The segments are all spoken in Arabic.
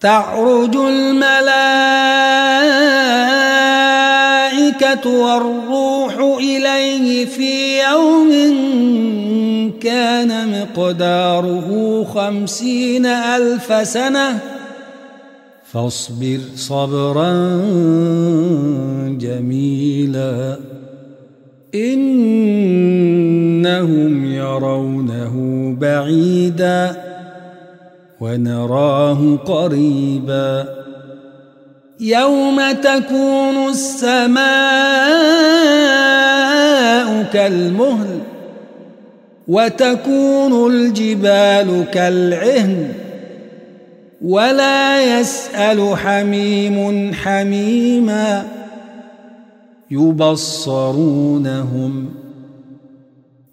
تعرج الملائكة والروح إليه في يوم كان مقداره خمسين ألف سنة. فاصبر صبرا جميلا. إنهم يرونه بعيداً. ونراه قريبا. يوم تكون السماء كالمهل وتكون الجبال كالعهن ولا يسأل حميم حميما يبصرونهم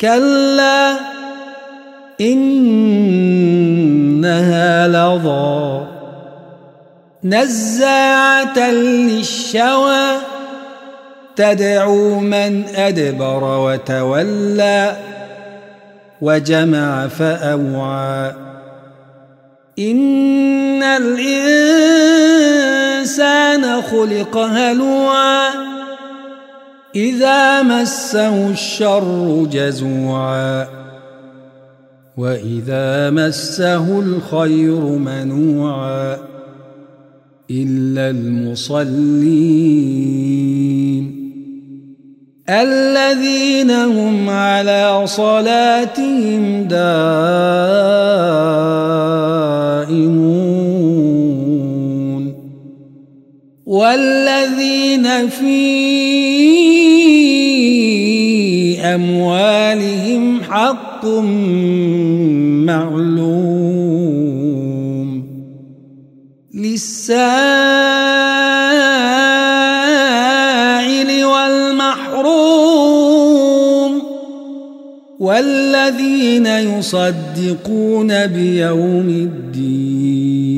كلا إنها لظى. نزاعة للشوى تدعو من أدبر وتولى وجمع فأوعى. إن الإنسان خلق هلوعا. إذا مسه الشر جزوعا وإذا مسه الخير منوعا إلا المصلين الذين هم على صلاتهم دائمون والذين في أموالهم حق معلوم للسائل والمحروم والذين يصدقون بيوم الدين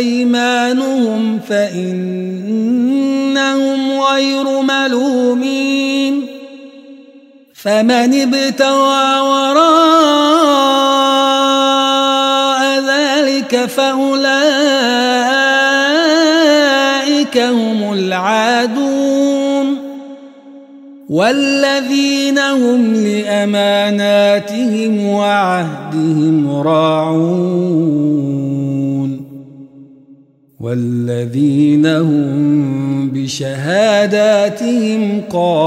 أيمانهم فإنهم غير ملومين فمن ابتغى وراء ذلك فأولئك هم العادون والذين هم لأماناتهم وعهدهم راعون والذين هم بشهاداتهم قائمون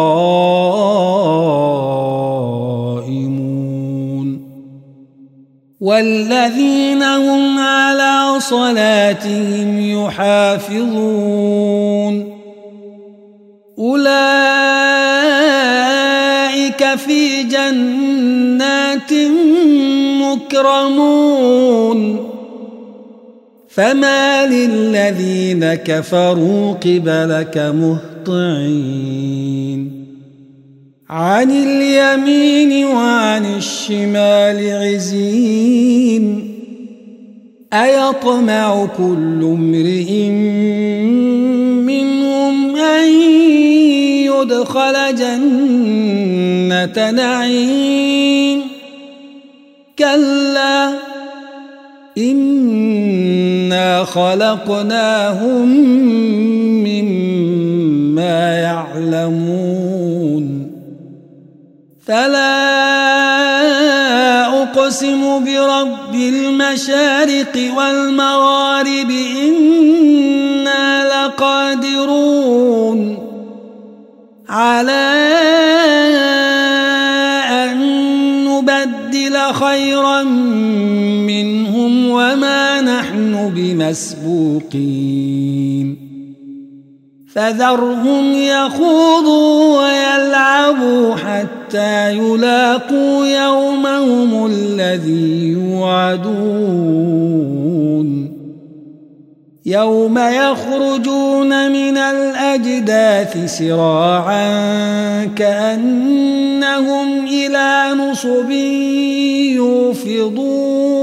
والذين هم على صلاتهم يحافظون أولئك في جنات مكرمون فما للذين كفروا قبلك مهطعين عن اليمين وعن الشمال عزين أيطمع كل امرئ منهم أن يدخل جنة نعيم كلا إنا خلقناهم مما يعلمون فلا أقسم برب المشارق والمغارب إنا لقادرون على أن نبدل خيرا نحن بمسبوقين فذرهم يخوضوا ويلعبوا حتى يلاقوا يومهم الذي يوعدون. يوم يخرجون من الأجداث سراعا كأنهم إلى نصب يوفضون.